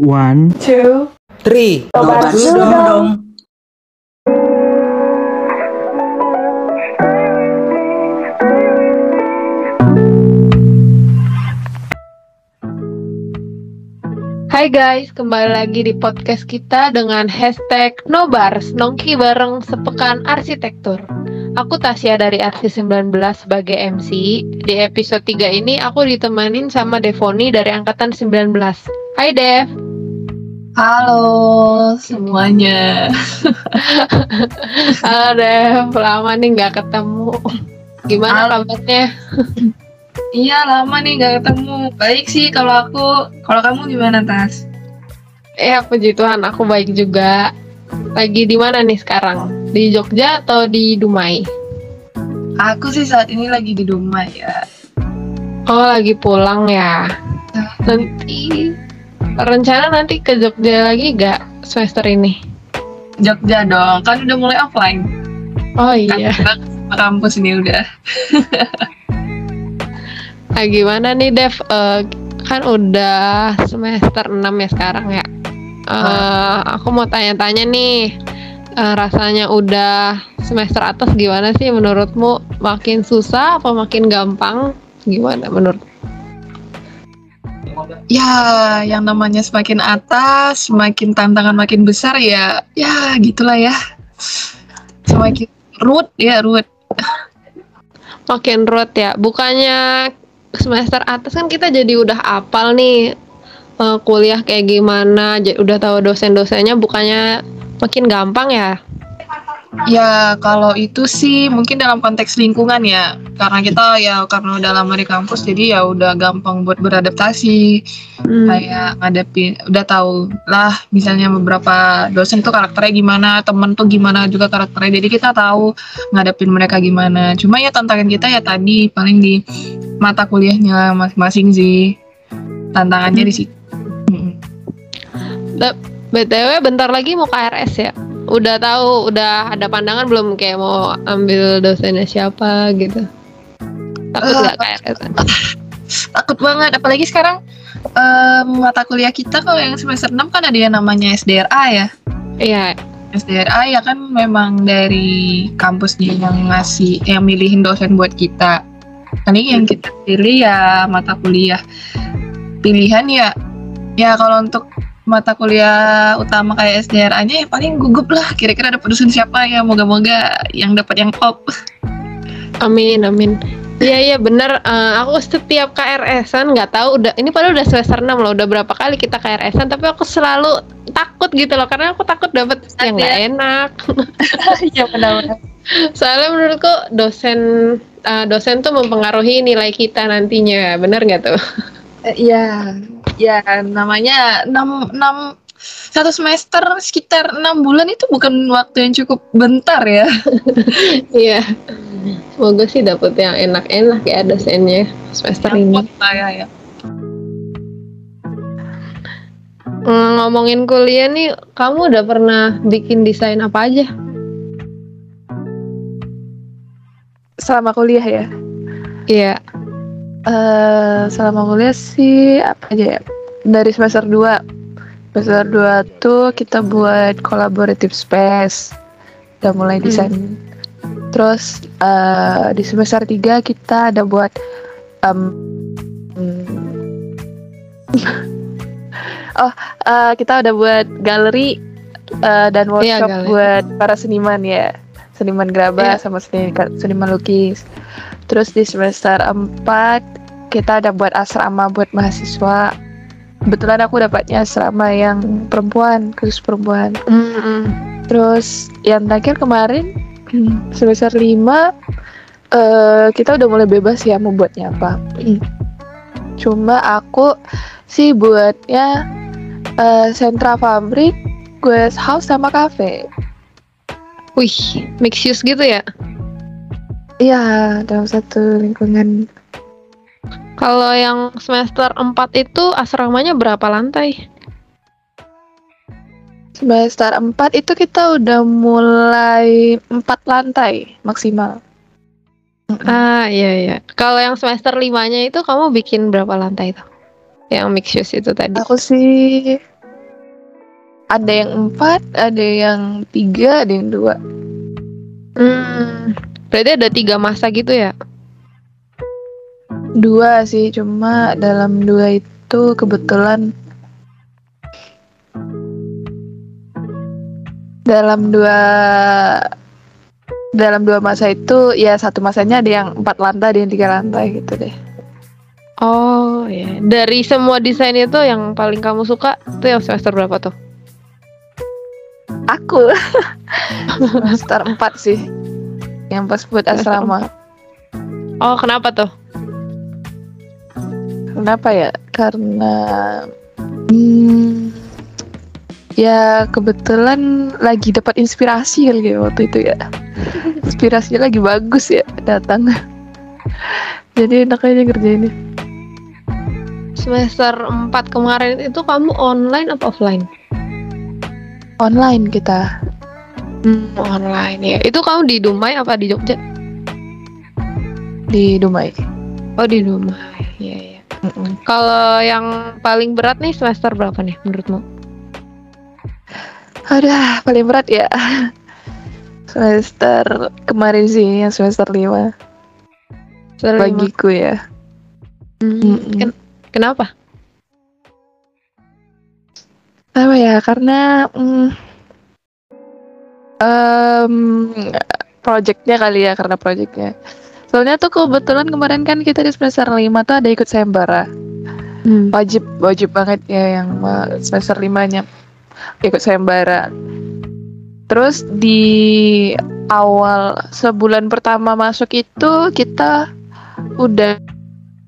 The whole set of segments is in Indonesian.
One, two, three. Nobar dulu dong. Hai guys, kembali lagi di podcast kita dengan hashtag Nobars, nongki bareng sepekan arsitektur. Aku Tasya dari Arsi 19 sebagai MC. Di episode 3 ini aku ditemanin sama Devoni dari angkatan 19. Hai Dev. Halo semuanya. Halo Dev, lama nih nggak ketemu. Gimana Halo. kabarnya? Iya lama nih gak ketemu. Baik sih kalau aku. Kalau kamu gimana Tas? Ya puji Tuhan, aku baik juga. Lagi di mana nih sekarang? Di Jogja atau di Dumai? Aku sih saat ini lagi di rumah ya. Oh, lagi pulang ya. Nanti rencana nanti ke Jogja lagi gak semester ini? Jogja dong. Kan udah mulai offline. Oh Kan iya. ke kampus ini udah. Nah, gimana nih Dev? Eh, kan udah semester 6 ya sekarang ya. Eh, aku mau tanya-tanya nih. eh, rasanya udah semester atas gimana sih menurutmu? Makin susah apa makin gampang? Gimana menurut? Ya, yang namanya semakin atas, semakin tantangan makin besar ya. Ya, gitulah ya. Semakin root ya, root. Makin root ya. Bukannya semester atas kan kita jadi udah apal nih eh, kuliah kayak gimana, udah tahu dosen-dosennya bukannya makin gampang ya? Ya, kalau itu sih mungkin dalam konteks lingkungan ya. Karena kita ya karena udah lama di kampus jadi ya udah gampang buat beradaptasi. Hmm. Kayak ngadepin udah tahu lah misalnya beberapa dosen tuh karakternya gimana, temen tuh gimana juga karakternya. Jadi kita tahu ngadepin mereka gimana. Cuma ya tantangan kita ya tadi paling di mata kuliahnya masing-masing sih. Tantangannya di situ. Mm. BTW bentar lagi mau KRS ya. Udah tahu, udah ada pandangan belum kayak mau ambil dosennya siapa gitu. Takut nggak KRS? takut banget apalagi sekarang em, mata kuliah kita kalau yang semester 6 kan ada yang namanya SDRA ya Iya, SDRA ya kan memang dari kampusnya yang ngasih yang milihin dosen buat kita ini yang kita pilih ya mata kuliah pilihan ya ya kalau untuk mata kuliah utama kayak SDRA-nya ya paling gugup lah kira-kira dapat dosen siapa ya moga-moga yang dapat yang top amin amin. Iya iya bener. Eh, aku setiap KRS-an nggak tahu udah ini padahal udah semester 6 loh. Udah berapa kali kita KRS-an tapi aku selalu takut gitu loh karena aku takut dapat yang nggak ya. enak. ya benar-benar Soalnya menurutku dosen eh, dosen tuh mempengaruhi nilai kita nantinya. Bener nggak tuh? Iya, ya namanya 6, 6 satu semester sekitar enam bulan itu bukan waktu yang cukup bentar ya. Iya. Semoga sih dapet yang enak-enak ya dosennya semester ini. Saya ya. Mm, Ngomongin kuliah nih, kamu udah pernah bikin desain apa aja? selama kuliah ya Iya. Eh selama kuliah sih apa aja ya dari semester 2 semester 2 tuh kita buat collaborative space udah mulai Hmm. desain terus eh di semester 3 kita ada buat hmm, oh eh, kita udah buat galeri eh, dan workshop galeri. buat para seniman ya seniman gerabah Iya. sama seniman, seniman lukis terus di semester 4 kita ada buat asrama buat mahasiswa kebetulan aku dapatnya asrama yang perempuan khusus perempuan Mm-mm. terus yang terakhir kemarin semester 5 eh kita udah mulai bebas ya mau buatnya apa cuma aku sih buatnya eh, sentra pabrik guest house sama cafe Wih, mix use gitu ya? Iya dalam satu lingkungan Kalau yang semester 4 itu asramanya berapa lantai? semester 4 itu kita udah mulai empat lantai maksimal Ah, iya iya. Kalau yang semester 5-nya itu kamu bikin berapa lantai itu? Yang mix use itu tadi. Aku sih ada yang empat ada yang tiga ada yang dua Hmm, berarti ada tiga masa gitu ya? dua sih cuma dalam dua itu kebetulan dalam dua dalam dua masa itu ya satu masanya ada yang empat lantai ada yang tiga lantai gitu deh Oh ya, dari semua desain itu yang paling kamu suka itu yang semester berapa tuh? aku semester empat sih yang pas buat asrama. Oh kenapa tuh? kenapa ya? Karena hmm, ya kebetulan lagi dapat inspirasi kali ya waktu itu ya. Inspirasinya lagi bagus ya datang. Jadi enak aja ngerjainnya. Semester 4 kemarin itu kamu online apa offline? online kita Hmm, online ya. Itu kamu di Dumai apa di Jogja? di Dumai Oh di Dumai. Iya iya. Kalau yang paling berat nih semester berapa nih menurutmu? Aduh, paling berat ya semester kemarin sih yang semester 5 Semester lima. bagiku ya Hmm, Mm-mm. ken- kenapa? apa ya karena mm, em, projectnya kali ya karena projectnya soalnya tuh kebetulan kemarin kan kita di semester 5 tuh ada ikut sayembara Hmm. wajib wajib banget ya yang semester 5 nya ikut sayembara terus di awal sebulan pertama masuk itu kita udah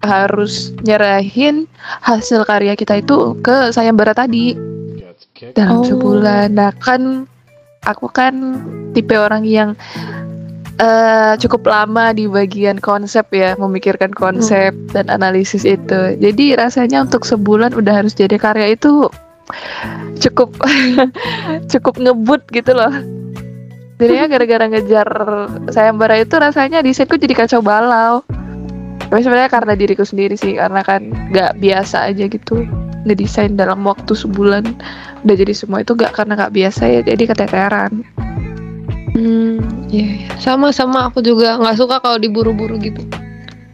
harus nyerahin hasil karya kita itu ke sayembara tadi dalam Oh. sebulan. Nah kan aku kan tipe orang yang eh, cukup lama di bagian konsep ya, memikirkan konsep dan analisis itu. Jadi rasanya untuk sebulan udah harus jadi karya itu cukup cukup ngebut gitu loh. Jadinya gara-gara ngejar sayembara itu rasanya desainku jadi kacau balau. Tapi sebenarnya karena diriku sendiri sih, karena kan nggak biasa aja gitu ngedesain dalam waktu sebulan udah jadi semua itu gak karena nggak biasa ya jadi keteteran Hmm, iya, iya. sama sama aku juga nggak suka kalau diburu-buru gitu.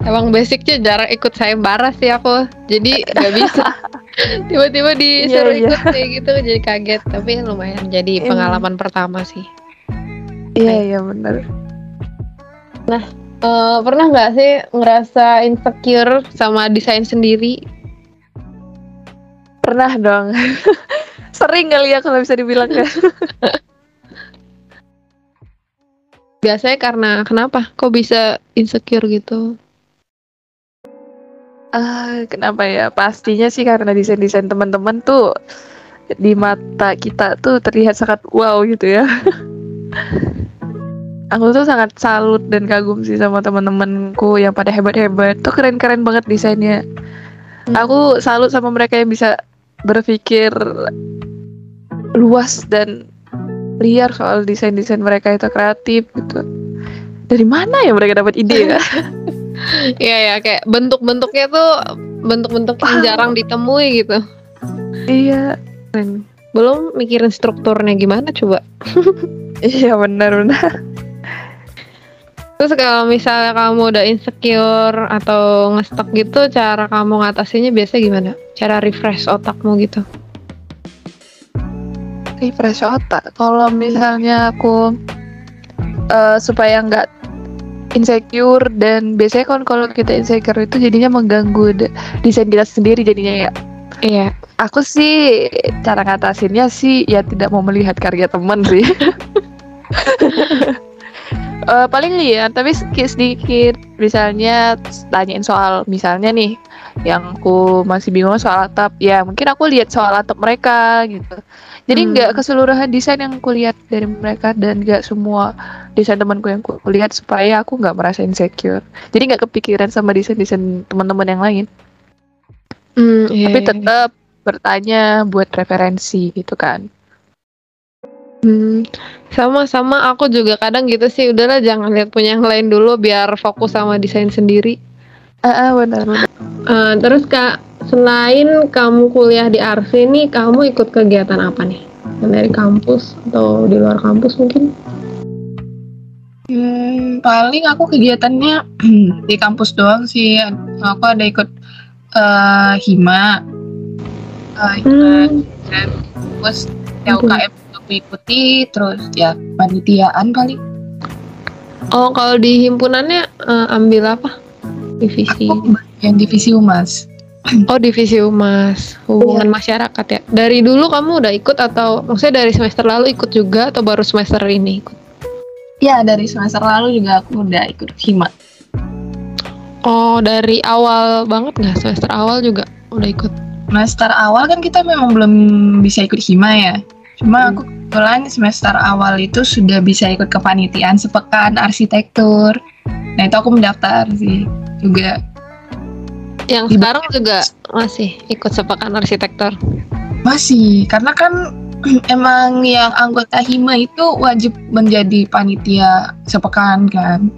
Emang basicnya jarang ikut sayembara sih aku, jadi nggak bisa. Tiba-tiba disuruh Iya, iya. ikut kayak gitu, jadi kaget. Tapi lumayan jadi Iya. pengalaman pertama sih. iya iya bener Eh, pernah nggak sih ngerasa insecure sama desain sendiri? Pernah dong. Sering kali ya kalau bisa dibilang ya. Biasanya karena kenapa? Kok bisa insecure gitu? ah kenapa ya? Pastinya sih karena desain desain teman-teman tuh di mata kita tuh terlihat sangat wow gitu ya. Aku tuh sangat salut dan kagum sih sama teman-temanku yang pada hebat-hebat. Tuh keren-keren banget desainnya. Aku salut sama mereka yang bisa berpikir luas dan liar soal desain-desain mereka itu kreatif gitu dari mana ya mereka dapat ide ya Iya ya, kayak bentuk-bentuknya tuh bentuk-bentuk yang jarang ditemui gitu. iya Belum mikirin strukturnya gimana coba. iya benar-benar Terus kalau misalnya kamu udah insecure atau ngestak gitu, cara kamu ngatasinnya biasanya gimana? Cara refresh otakmu gitu. refresh otak kalau misalnya aku eh, supaya nggak insecure dan biasanya kan kalau kita insecure itu jadinya mengganggu de- desain kita sendiri jadinya ya Iya. aku sih cara ngatasinnya sih ya tidak mau melihat karya teman sih Eh, paling lihat tapi sedikit sedikit misalnya tanyain soal misalnya nih yang aku masih bingung soal atap. Ya mungkin aku lihat soal atap mereka gitu. Jadi Hmm. nggak keseluruhan desain yang aku lihat dari mereka dan nggak semua desain temanku yang aku lihat supaya aku nggak merasa insecure. Jadi nggak kepikiran sama desain desain teman-teman yang lain. Hmm, iya, tapi iya. tetap bertanya buat referensi gitu kan Hmm, sama-sama aku juga kadang gitu sih. Udahlah jangan lihat punya yang lain dulu biar fokus sama desain sendiri. ah ah, benar benar Eh, terus kak, selain kamu kuliah di Arsi nih, kamu ikut kegiatan apa nih? dari kampus atau di luar kampus mungkin Hmm, paling aku kegiatannya di kampus doang sih. Aku ada ikut eh, hima, eh, hima Hmm. dan terus ya UKM aku ikuti, terus ya panitiaan paling. oh kalau di himpunannya eh, ambil apa divisi Aku bagian divisi humas. oh divisi humas hubungan masyarakat ya dari dulu kamu udah ikut atau maksudnya dari semester lalu ikut juga atau baru semester ini ikut Ya dari semester lalu juga aku udah ikut hima. oh dari awal banget nggak semester awal juga udah ikut Semester awal kan kita memang belum bisa ikut hima ya. Cuma aku kebetulan semester awal itu sudah bisa ikut kepanitiaan sepekan arsitektur. Nah itu aku mendaftar sih juga. yang Di- sekarang juga masih ikut sepekan arsitektur Masih, karena kan emang yang anggota hima itu wajib menjadi panitia sepekan kan.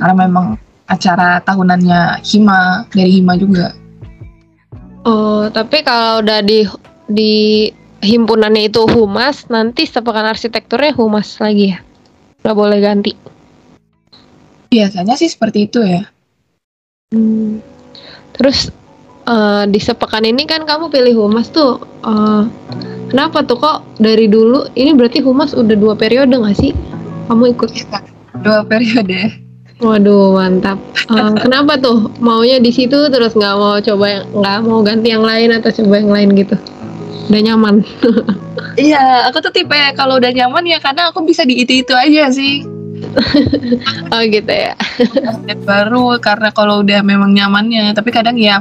Karena memang acara tahunannya hima dari hima juga. Oh, tapi kalau udah di di himpunannya itu humas, nanti sepekan arsitekturnya humas lagi ya? Nggak boleh ganti. Biasanya sih seperti itu ya. Hmm. Terus eh, di sepekan ini kan kamu pilih humas tuh. eh, kenapa tuh kok dari dulu? Ini berarti humas udah dua periode nggak sih? Kamu ikut? Dua periode. Waduh, mantap. Eh, kenapa tuh maunya di situ terus nggak mau coba yang nggak mau ganti yang lain atau coba yang lain gitu? Udah nyaman. Iya, aku tuh tipe kalau udah nyaman ya karena aku bisa di itu-itu aja sih. oh gitu ya. Baru karena kalau udah memang nyamannya, tapi kadang ya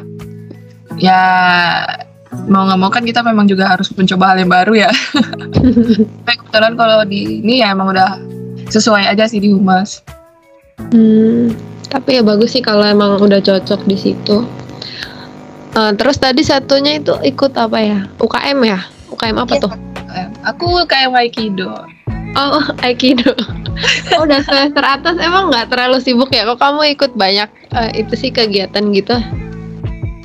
ya mau nggak mau kan kita memang juga harus mencoba hal yang baru ya. tapi kebetulan kalau di ini ya emang udah sesuai aja sih di humas. Hmm, tapi ya bagus sih kalau emang udah cocok di situ. Eh, terus tadi satunya itu ikut apa ya? UKM ya? UKM apa Iya. tuh? Eh, Aku kayak Aikido. Oh, Aikido. oh, udah semester atas emang nggak terlalu sibuk ya? Kok kamu ikut banyak eh, itu sih kegiatan gitu?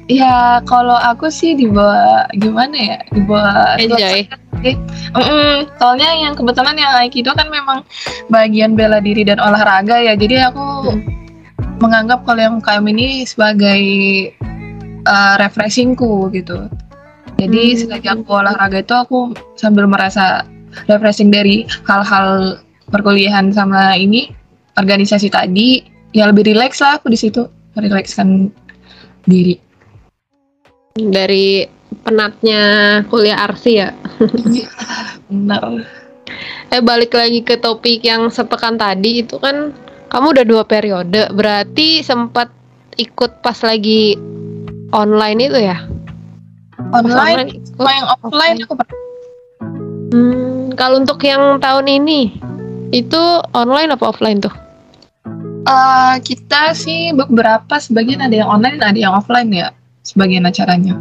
Ya kalau aku sih di bawah gimana ya? Di bawah Enjoy. Mm-mm, soalnya yang kebetulan yang Aikido kan memang bagian bela diri dan olahraga ya. Jadi aku Hmm. menganggap kalau yang UKM ini sebagai uh, refreshingku gitu. Jadi Hmm. selagi aku olahraga itu aku sambil merasa refreshing dari hal-hal perkuliahan sama ini organisasi tadi ya lebih rileks lah aku di situ merilekskan diri. Dari penatnya kuliah arsi ya? Benar. Eh balik lagi ke topik yang sepekan tadi itu kan kamu udah dua periode, berarti sempat ikut pas lagi online itu ya? Online, ikut. sama yang offline aku pernah. Hmm, kalau untuk yang tahun ini itu online apa offline tuh? Eh, kita sih beberapa sebagian ada yang online ada yang offline ya sebagian acaranya.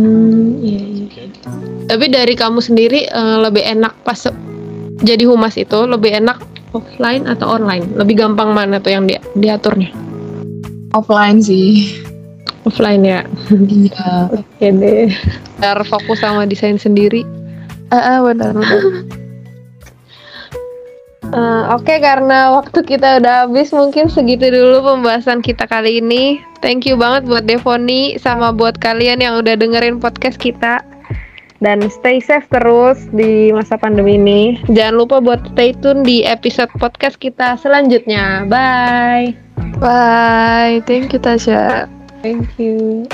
Hmm, iya iya. Tapi dari kamu sendiri eh, lebih enak pas jadi humas itu lebih enak offline atau online? Lebih gampang mana tuh yang di diaturnya? Offline sih. Offline ya. Iya. Oke deh. Biar fokus sama desain sendiri. Ah, ah, benar benar. Eh, Oke, karena waktu kita udah habis, mungkin segitu dulu pembahasan kita kali ini. Thank you banget buat Devoni sama buat kalian yang udah dengerin podcast kita. Dan stay safe terus di masa pandemi ini. Jangan lupa buat stay tune di episode podcast kita selanjutnya. Bye. Bye, thank you Tasya. Thank you.